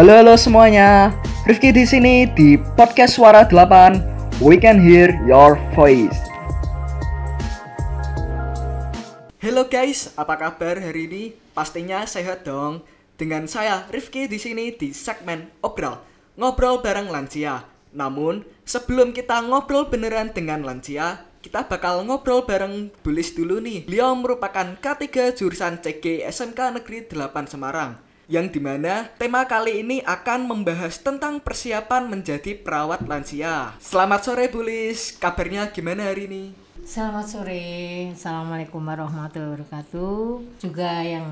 Halo halo semuanya, Rifki di sini di podcast Suara 8. We can hear your voice. Halo guys, apa kabar hari ini? Pastinya sehat dong. Dengan saya Rifki di sini di segmen Obrol, ngobrol bareng lansia. Namun, sebelum kita ngobrol beneran dengan lansia, kita bakal ngobrol bareng Bulis dulu nih. Beliau merupakan K3 jurusan CG SMK Negeri 8 Semarang. Yang di mana tema kali ini akan membahas tentang persiapan menjadi perawat lansia. Selamat sore Bulis, kabarnya gimana hari ini? Selamat sore, Assalamualaikum warahmatullahi wabarakatuh. Juga yang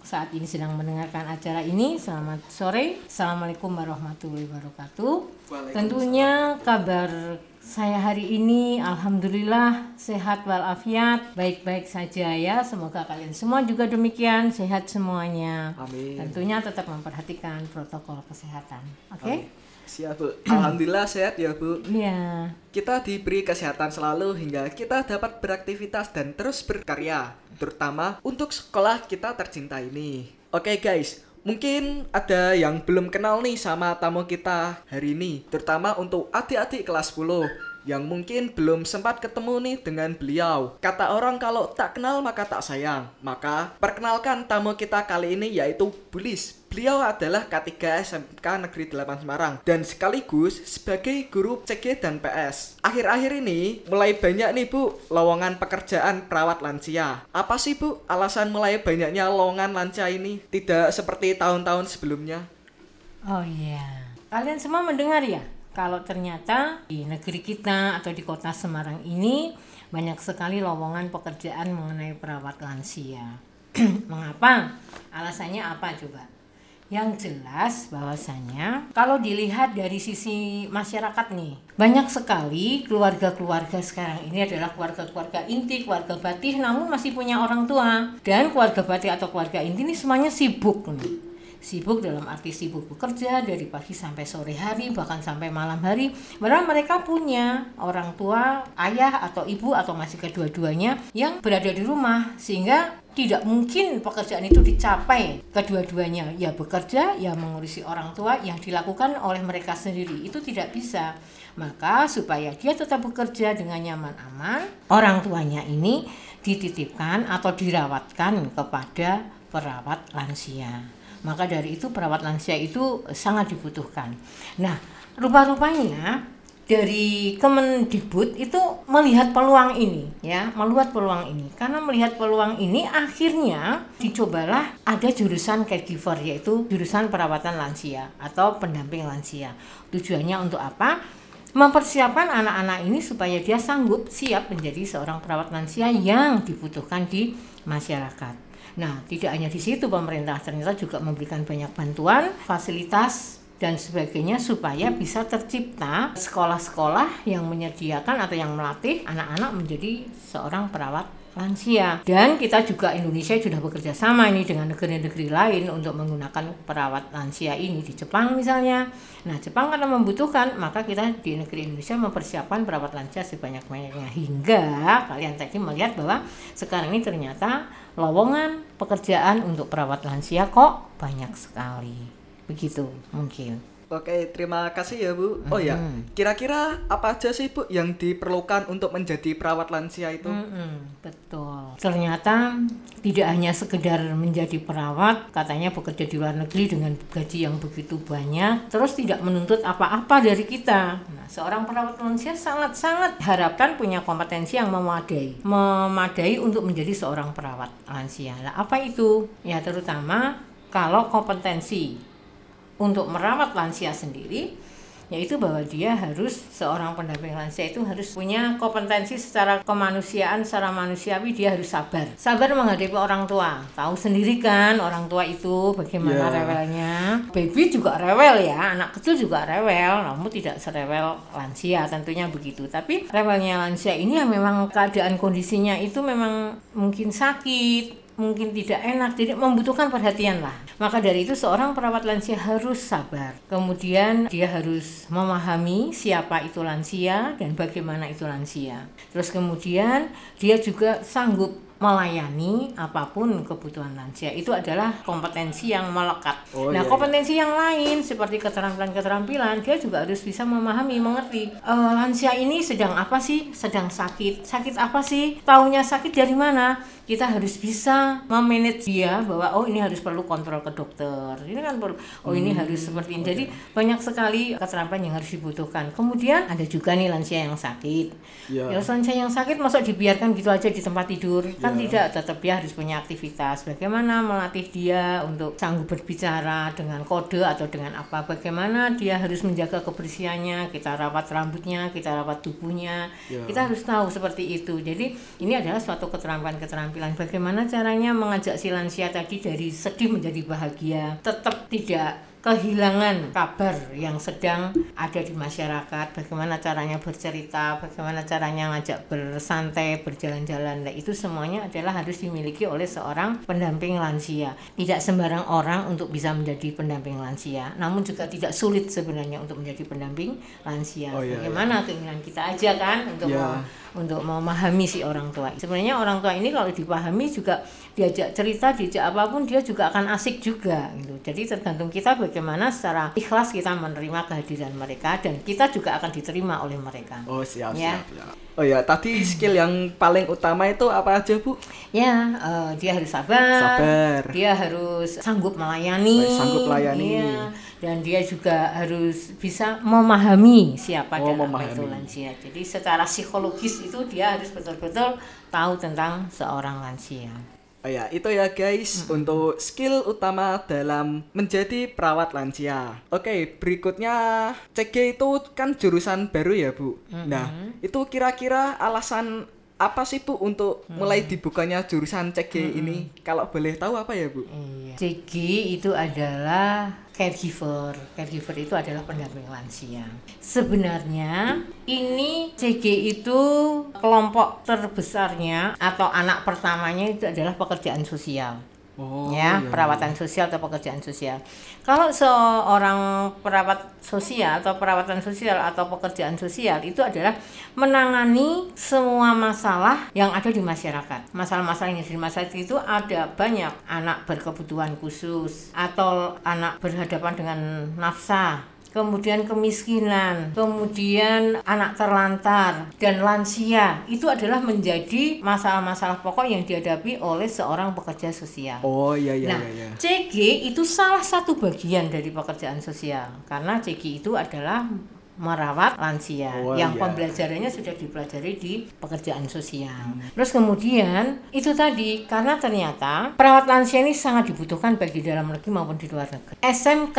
saat ini sedang mendengarkan acara ini Selamat sore, Assalamualaikum warahmatullahi wabarakatuh. Tentunya kabar saya hari ini Alhamdulillah sehat walafiat. Baik-baik saja ya Semoga kalian semua juga demikian Sehat semuanya. Amin. Tentunya tetap memperhatikan protokol kesehatan Oke? Okay? Siap Bu, Alhamdulillah sehat ya Bu. Iya. Kita diberi kesehatan selalu hingga kita dapat beraktivitas dan terus berkarya Terutama untuk sekolah kita tercinta ini. Oke guys, Mungkin ada yang belum kenal nih sama tamu kita hari ini, terutama untuk adik-adik kelas 10 yang mungkin belum sempat ketemu nih dengan beliau. Kata orang kalau tak kenal maka tak sayang. Maka perkenalkan tamu kita kali ini yaitu Bulis. Beliau adalah K3 SMK Negeri 8 Semarang dan sekaligus sebagai guru CG dan PS. Akhir-akhir ini mulai banyak nih Bu lowongan pekerjaan perawat lansia. Apa sih Bu alasan mulai banyaknya lowongan lansia ini? Tidak seperti tahun-tahun sebelumnya. Oh iya. Kalian semua mendengar ya? Kalau ternyata di negeri kita atau di kota Semarang ini banyak sekali lowongan pekerjaan mengenai perawat lansia. Mengapa? Alasannya apa coba? Yang jelas bahwasanya kalau dilihat dari sisi masyarakat nih, banyak sekali keluarga-keluarga sekarang ini adalah keluarga-keluarga inti, keluarga batih namun masih punya orang tua. Dan keluarga batih atau keluarga inti ini semuanya sibuk nih sibuk dalam arti sibuk bekerja dari pagi sampai sore hari bahkan sampai malam hari. Padahal mereka punya orang tua ayah atau ibu atau masih kedua-duanya yang berada di rumah sehingga tidak mungkin pekerjaan itu dicapai kedua-duanya. Ya bekerja ya mengurusi orang tua yang dilakukan oleh mereka sendiri. Itu tidak bisa. Maka supaya dia tetap bekerja dengan nyaman aman orang tuanya ini dititipkan atau dirawatkan kepada perawat lansia maka dari itu perawat lansia itu sangat dibutuhkan. Nah, rupa-rupanya dari Kemendikbud itu melihat peluang ini ya, melihat peluang ini. Karena melihat peluang ini akhirnya dicobalah ada jurusan caregiver yaitu jurusan perawatan lansia atau pendamping lansia. Tujuannya untuk apa? Mempersiapkan anak-anak ini supaya dia sanggup siap menjadi seorang perawat lansia yang dibutuhkan di masyarakat. Nah, tidak hanya di situ pemerintah ternyata juga memberikan banyak bantuan, fasilitas dan sebagainya supaya bisa tercipta sekolah-sekolah yang menyediakan atau yang melatih anak-anak menjadi seorang perawat lansia. Dan kita juga Indonesia sudah bekerja sama ini dengan negeri-negeri lain untuk menggunakan perawat lansia ini di Jepang misalnya. Nah Jepang karena membutuhkan maka kita di negeri Indonesia mempersiapkan perawat lansia sebanyak-banyaknya. Hingga kalian tadi melihat bahwa sekarang ini ternyata lowongan pekerjaan untuk perawat lansia kok banyak sekali. Begitu mungkin Oke, terima kasih ya Bu. Oh ya, kira-kira apa aja sih Bu yang diperlukan untuk menjadi perawat lansia itu? Mm-hmm. Betul. Ternyata tidak hanya sekedar menjadi perawat, katanya bekerja di luar negeri dengan gaji yang begitu banyak, terus tidak menuntut apa-apa dari kita. Nah, seorang perawat lansia sangat-sangat harapkan punya kompetensi yang memadai, memadai untuk menjadi seorang perawat lansia. Nah, apa itu? Ya, terutama kalau kompetensi untuk merawat lansia sendiri yaitu bahwa dia harus seorang pendamping lansia itu harus punya kompetensi secara kemanusiaan secara manusiawi dia harus sabar. Sabar menghadapi orang tua. Tahu sendiri kan orang tua itu bagaimana yeah. rewelnya. Baby juga rewel ya anak kecil juga rewel namun tidak serewel lansia tentunya begitu. Tapi rewelnya lansia ini yang memang keadaan kondisinya itu memang mungkin sakit mungkin tidak enak, jadi membutuhkan perhatian lah. Maka dari itu seorang perawat lansia harus sabar. Kemudian dia harus memahami siapa itu lansia dan bagaimana itu lansia. Terus kemudian dia juga sanggup melayani apa pun kebutuhan lansia itu adalah kompetensi yang melekat. Oh, nah, iya, iya. kompetensi yang lain seperti keterampilan-keterampilan dia juga harus bisa memahami, mengerti "Eh, lansia ini sedang apa sih? Sedang sakit. Sakit apa sih? Taunya sakit dari mana? Kita harus bisa memanage dia bahwa oh ini harus perlu kontrol ke dokter. Ini kan perlu oh ini Hmm, harus seperti ini. Jadi banyak sekali keterampilan yang harus dibutuhkan. Kemudian ada juga nih lansia yang sakit. Iya. Ya lansia yang sakit masa dibiarkan gitu aja di tempat tidur kan Iya. tidak tetap dia harus punya aktivitas bagaimana melatih dia untuk sanggup berbicara dengan kode atau dengan apa bagaimana dia harus menjaga kebersihannya kita rawat rambutnya kita rawat tubuhnya Iya. kita harus tahu seperti itu jadi ini adalah suatu keterampilan-keterampilan bagaimana caranya mengajak si lansia tadi dari sedih menjadi bahagia? Tetap tidak kehilangan kabar yang sedang ada di masyarakat. Bagaimana caranya bercerita bagaimana caranya ngajak bersantai berjalan-jalan. Nah, itu semuanya adalah harus dimiliki oleh seorang pendamping lansia. Tidak sembarang orang untuk bisa menjadi pendamping lansia namun juga tidak sulit sebenarnya untuk menjadi pendamping lansia. Oh, iya, bagaimana keinginan kita aja kan untuk Iya. mau- untuk memahami si orang tua. Sebenarnya orang tua ini kalau dipahami juga diajak cerita, diajak apa pun dia juga akan asik juga gitu. Jadi tergantung kita bagaimana secara ikhlas kita menerima kehadiran mereka dan kita juga akan diterima oleh mereka. Oh siap Ya. siap. siap. Oh ya tadi skill yang paling utama itu apa aja bu? Ya, eh, dia harus sabar. Sabar. Dia harus sanggup melayani. Sanggup melayani. Iya. Dan dia juga harus bisa memahami siapa Oh, dan apa itu memahami. lansia. Jadi secara psikologis itu dia harus betul-betul tahu tentang seorang lansia. Oh ya, itu ya guys untuk skill utama dalam menjadi perawat lansia. Oke, berikutnya CG itu kan jurusan baru ya, Bu. Nah, itu kira-kira alasan apa sih Bu untuk mulai dibukanya jurusan CG ini? Kalau boleh tahu apa ya, Bu? Iya. CG itu adalah caregiver. Caregiver itu adalah pendamping lansia. Sebenarnya ini CG itu kelompok terbesarnya atau anak pertamanya itu adalah pekerjaan sosial. Oh, ya, iya, perawatan sosial atau pekerjaan sosial. Kalau seorang perawat sosial atau perawatan sosial atau pekerjaan sosial itu adalah menangani semua masalah yang ada di masyarakat. Masalah-masalah yang ada di masyarakat itu ada banyak anak berkebutuhan khusus atau anak berhadapan dengan nafsa kemudian kemiskinan, kemudian anak terlantar dan lansia itu adalah menjadi masalah-masalah pokok yang dihadapi oleh seorang pekerja sosial. Oh iya iya Nah, iya. iya. CG itu salah satu bagian dari pekerjaan sosial karena CG itu adalah merawat lansia Oh, yang iya. pembelajarannya sudah dipelajari di pekerjaan sosial. Terus kemudian itu tadi karena ternyata perawat lansia ini sangat dibutuhkan baik di dalam negeri maupun di luar negeri. SMK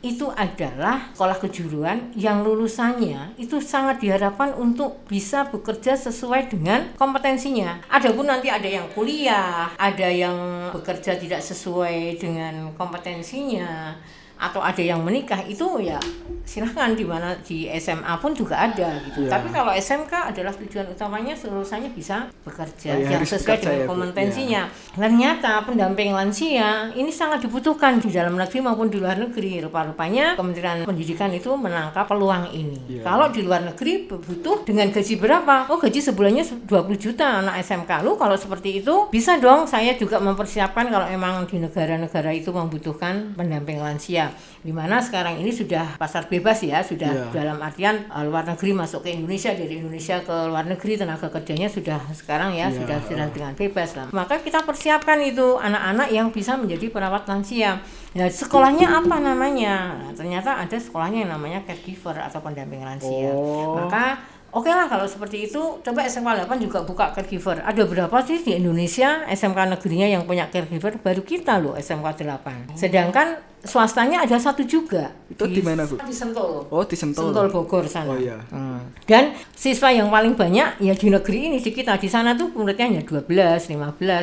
itu adalah sekolah kejuruan yang lulusannya itu sangat diharapkan untuk bisa bekerja sesuai dengan kompetensinya. Adapun nanti ada yang kuliah, ada yang bekerja tidak sesuai dengan kompetensinya atau ada yang menikah itu ya silahkan di mana di SMA pun juga ada gitu. Iya. Tapi kalau SMK adalah tujuan utamanya lulusannya bisa bekerja Oh, iya, yang sesuai dengan ya, kompetensinya. Ternyata pendamping lansia ini sangat dibutuhkan di dalam negeri maupun di luar negeri. Rupa-rupanya Kementerian Pendidikan itu menangkap peluang ini. Iya. Kalau di luar negeri butuh dengan gaji berapa? Oh, gaji sebulannya 20 juta anak SMK. Lu kalau seperti itu bisa dong saya juga mempersiapkan kalau emang di negara-negara itu membutuhkan pendamping lansia. Di mana sekarang ini sudah pasar bebas ya, sudah Iya. dalam artian eh, luar negeri masuk ke Indonesia dari Indonesia ke luar negeri tenaga kerjanya sudah sekarang ya Iya. sudah sudah dengan bebas lah. Maka kita persiapkan itu anak-anak yang bisa menjadi perawat lansia. Nah, sekolahnya apa namanya? Nah, ternyata ada sekolahnya yang namanya caregiver atau pendamping lansia. Oh. Maka Oke lah kalau seperti itu coba SMK 8 juga buka caregiver. Ada berapa sih di Indonesia SMK negerinya yang punya caregiver? Baru kita loh SMK 8. Sedangkan swastanya ada satu juga. Itu di mana, Bu? Di Sentul. Oh di Sentul. Sentul Bogor sana. Oh, iya. Hmm. Dan siswa yang paling banyak ya di negeri ini di kita di sana tuh muridnya hanya 12, 15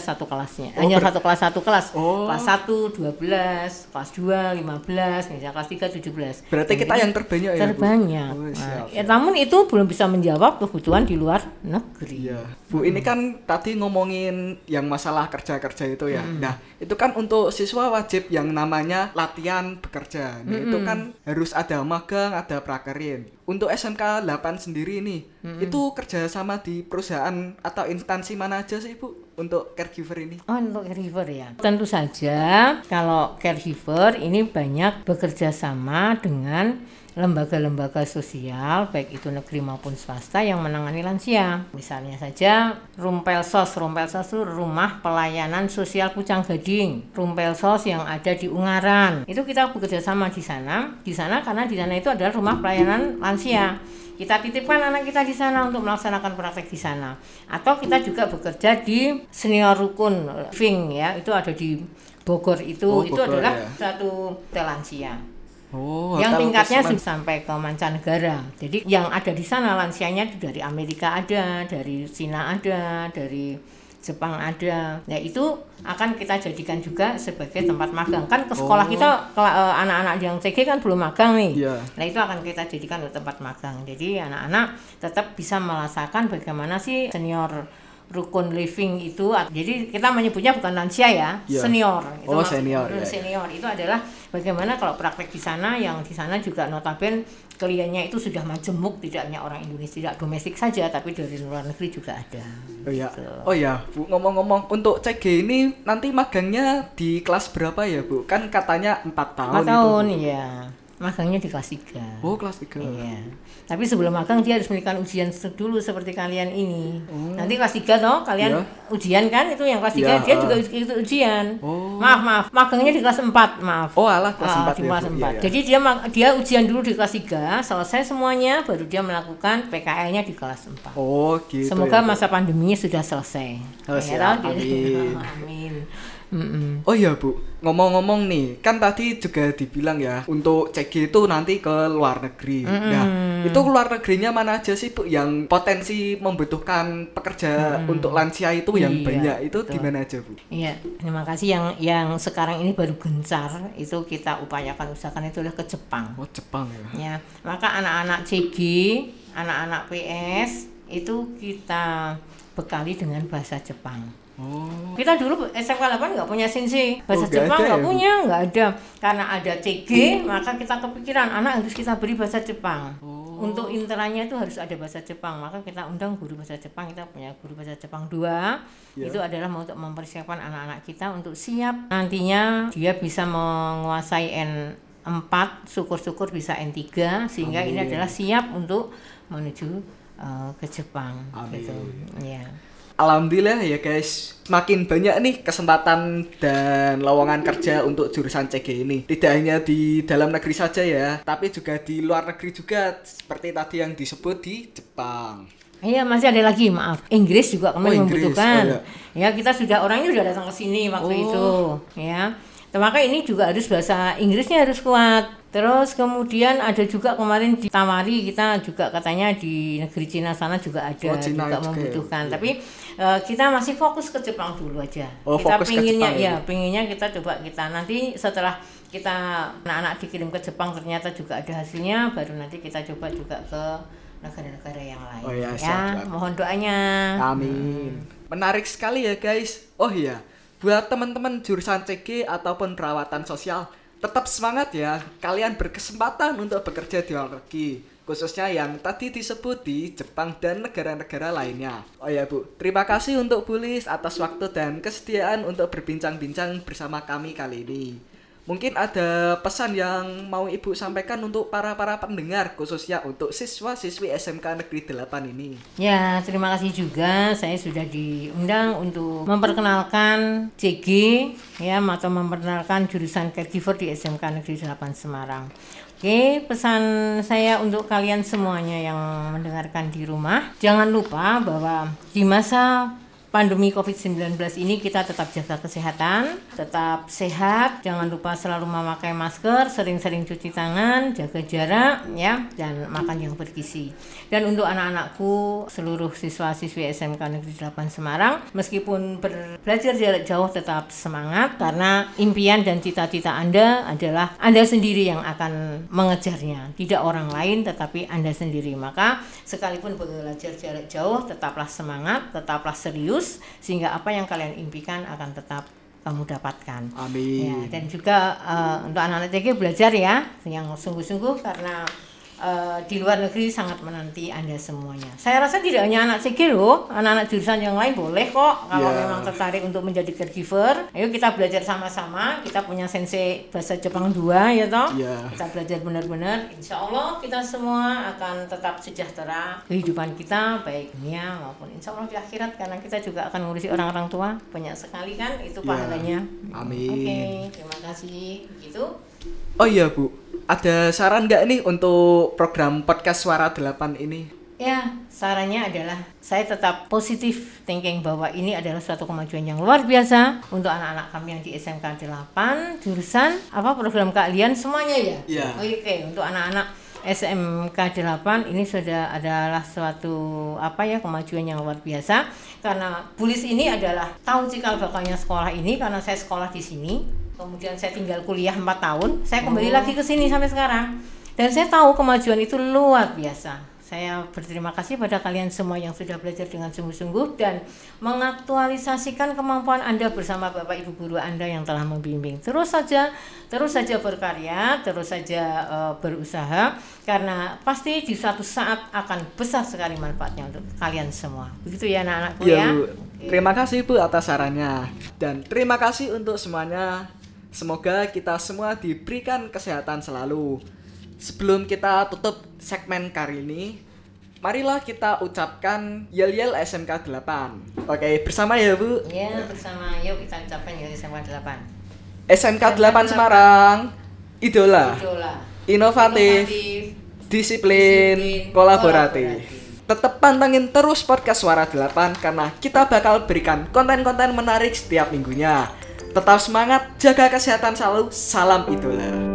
satu kelasnya. Oh, hanya ber- satu kelas satu kelas. Oh. Kelas 1 12, kelas 2 15, misalnya kelas 3 17. Berarti kita yang terbanyak ya, Bu? terbanyak. Oh, Nah, siap, ya, namun itu belum bisa menjawab kebutuhan di luar negeri. Iya, Bu ini kan tadi ngomongin yang masalah kerja-kerja itu ya. Hmm. Nah, itu kan untuk siswa wajib yang namanya latihan bekerja. Nah, itu Hmm. kan harus ada magang, ada prakerin. Untuk SMK 8 sendiri nih, Hmm. itu kerja sama di perusahaan atau instansi mana aja sih, Bu? untuk caregiver ini? Oh, untuk caregiver ya. Tentu saja kalau caregiver ini banyak bekerja sama dengan lembaga-lembaga sosial baik itu negeri maupun swasta yang menangani lansia. Misalnya saja Rumpelsos, Rumpelsos itu Rumah Pelayanan Sosial Pucang Gading, Rumpelsos yang ada di Ungaran. Itu kita bekerja sama di sana. Di sana karena di sana itu adalah rumah pelayanan lansia. Kita titipkan anak kita di sana untuk melaksanakan praktek di sana. Atau kita juga bekerja di senior rukun living ya, itu ada di Bogor itu Oh, itu Bogor, adalah ya. satu lansia Oh, yang tingkatnya sudah sampai ke mancanegara. Jadi yang ada di sana lansianya itu dari Amerika ada, dari Cina ada, dari Jepang ada. Nah itu akan kita jadikan juga sebagai tempat magang. Kan ke sekolah Oh. kita eh, anak-anak yang CG kan belum magang nih. Iya. Nah itu akan kita jadikan untuk tempat magang. Jadi anak-anak tetap bisa merasakan bagaimana sih senior rukun living itu. Jadi kita menyebutnya bukan lansia ya, Iya. senior. Oh, maksud- senior, ya, ya. senior itu adalah bagaimana kalau praktek di sana yang di sana juga notaben kliennya itu sudah majemuk tidak hanya orang Indonesia tidak domestik saja tapi dari luar negeri juga ada. Oh ya, Gitu. oh ya, Bu ngomong-ngomong untuk CG ini nanti magangnya di kelas berapa ya, Bu? Kan katanya empat tahun. Empat tahun itu. Ya. Magangnya di kelas 3. Oh, kelas 3. Iya. Tapi sebelum magang dia harus memberikan ujian dulu seperti kalian ini. Oh. Nanti kelas 3 toh kalian Iya. ujian kan itu yang kelas 3 Iya, dia ah. juga ikut ujian. Oh. Maaf, maaf. Magangnya di kelas 4, maaf. Oh, alah kelas Ah, 4 di ya, kelas Bu. 4. Iya, iya. Jadi dia dia ujian dulu di kelas 3, selesai semuanya baru dia melakukan PKL-nya di kelas 4. Oh, gitu. Semoga ya, masa pandeminya sudah selesai. Oh, Ya, siap. Amin. Amin. Mm-mm. Oh iya Bu, ngomong-ngomong nih, kan tadi juga dibilang ya untuk CG itu nanti ke luar negeri. Nah, itu luar negerinya mana aja sih Bu yang potensi membutuhkan pekerja untuk lansia itu yang Iya, banyak itu di mana aja Bu? Iya, terima kasih yang yang sekarang ini baru gencar itu kita upayakan usahakan itu adalah ke Jepang. Oh Jepang ya. Ya, maka anak-anak CG, anak-anak PS itu kita bekali dengan bahasa Jepang. Oh. Kita dulu SMK 8 nggak punya sensei bahasa Oh, Jepang nggak ya, punya? Nggak ada. Karena ada CG maka kita kepikiran anak harus kita beri bahasa Jepang. Oh. untuk intranya itu harus ada bahasa Jepang. Maka kita undang guru bahasa Jepang kita punya guru bahasa Jepang dua. Ya. itu adalah untuk mempersiapkan anak-anak kita untuk siap. Nantinya dia bisa menguasai N4 syukur-syukur bisa N3 sehingga ini Amin. adalah siap untuk menuju eh, ke Jepang. Amin. gitu. Ya Alhamdulillah ya guys, makin banyak nih kesempatan dan lowongan kerja untuk jurusan CG ini. Tidak hanya di dalam negeri saja ya, tapi juga di luar negeri juga seperti tadi yang disebut di Jepang. Iya masih ada lagi maaf Inggris juga kami Oh, Inggris. membutuhkan Oh, ya kita sudah orangnya sudah datang ke sini waktu Oh. itu ya Dan maka ini juga harus bahasa Inggrisnya harus kuat terus kemudian ada juga kemarin ditawari kita juga katanya di negeri Cina sana juga ada Oh, Cina juga juga ya. membutuhkan Iya. tapi eh, kita masih fokus ke Jepang dulu aja Oh, kita fokus ke pinginnya Jepang ya ya. pinginnya kita coba kita nanti setelah kita anak-anak dikirim ke Jepang ternyata juga ada hasilnya baru nanti kita coba juga ke negara-negara yang lain Oh iya, ya siap, siap. mohon doanya Amin. Menarik sekali ya guys. Oh iya, buat teman-teman jurusan CG ataupun perawatan sosial, tetap semangat ya. Kalian berkesempatan untuk bekerja di luar negeri. Khususnya yang tadi disebut di Jepang dan negara-negara lainnya. Oh ya Bu, terima kasih untuk Bu Lis atas waktu dan kesediaan untuk berbincang-bincang bersama kami kali ini. Mungkin ada pesan yang mau Ibu sampaikan untuk para-para pendengar khususnya untuk siswa-siswi SMK Negeri 8 ini. Ya, terima kasih juga saya sudah diundang untuk memperkenalkan CG ya atau memperkenalkan jurusan caregiver di SMK Negeri 8 Semarang. Oke, pesan saya untuk kalian semuanya yang mendengarkan di rumah, jangan lupa bahwa di masa pandemi COVID-19 ini kita tetap jaga kesehatan, tetap sehat, jangan lupa selalu memakai masker, sering-sering cuci tangan, jaga jarak ya dan makan yang bergizi. Dan untuk anak-anakku, seluruh siswa-siswi SMK Negeri 8 Semarang, meskipun belajar jarak jauh tetap semangat karena impian dan cita-cita Anda adalah Anda sendiri yang akan mengejarnya, tidak orang lain tetapi Anda sendiri. Maka sekalipun belajar jarak jauh, tetaplah semangat, tetaplah serius sehingga apa yang kalian impikan akan tetap kamu dapatkan. Amin. Ya, dan juga eh, untuk anak-anak TK belajar ya yang sungguh-sungguh karena eh, di luar negeri sangat menanti Anda semuanya. Saya rasa tidak hanya anak CG loh, anak-anak jurusan yang lain boleh kok kalau Ya. memang tertarik untuk menjadi caregiver. Ayo kita belajar sama-sama. Kita punya sensei bahasa Jepang 2 ya toh. Ya. Kita belajar benar-benar. Insya Allah kita semua akan tetap sejahtera kehidupan kita baik dunia maupun insya Allah di akhirat karena kita juga akan ngurusi orang-orang tua banyak sekali kan itu Ya. pahalanya. Amin. Oke, terima kasih. Gitu. Oh iya Bu, ada saran nggak nih untuk program podcast Suara 8 ini? Ya, sarannya adalah saya tetap positif thinking bahwa ini adalah suatu kemajuan yang luar biasa untuk anak-anak kami yang di SMK 8 jurusan apa program keahlian semuanya ya. Iya. Oke, untuk anak-anak SMK 8 ini sudah adalah suatu apa ya kemajuan yang luar biasa karena Bulis ini adalah tahu cikal bakalnya sekolah ini karena saya sekolah di sini kemudian saya tinggal kuliah 4 tahun saya kembali lagi ke sini sampai sekarang dan saya tahu kemajuan itu luar biasa saya berterima kasih pada kalian semua yang sudah belajar dengan sungguh-sungguh dan mengaktualisasikan kemampuan Anda bersama Bapak Ibu guru Anda yang telah membimbing. Terus saja, terus saja berkarya, terus saja eh, berusaha karena pasti di suatu saat akan besar sekali manfaatnya untuk kalian semua. Begitu ya anak-anakku Iya ya. Bu, terima kasih Bu atas sarannya dan terima kasih untuk semuanya. Semoga kita semua diberikan kesehatan selalu. Sebelum kita tutup segmen kali ini, marilah kita ucapkan yel-yel SMK 8. Oke, bersama ya Bu. Ya, bersama yuk kita ucapkan ya SMK 8. SMK 8 Semarang, idola, Idola. inovatif, disiplin, Disiplin, kolaboratif. kolaboratif. Tetap pantengin terus podcast Suara 8 karena kita bakal berikan konten-konten menarik setiap minggunya. Tetap semangat, jaga kesehatan selalu, salam idola.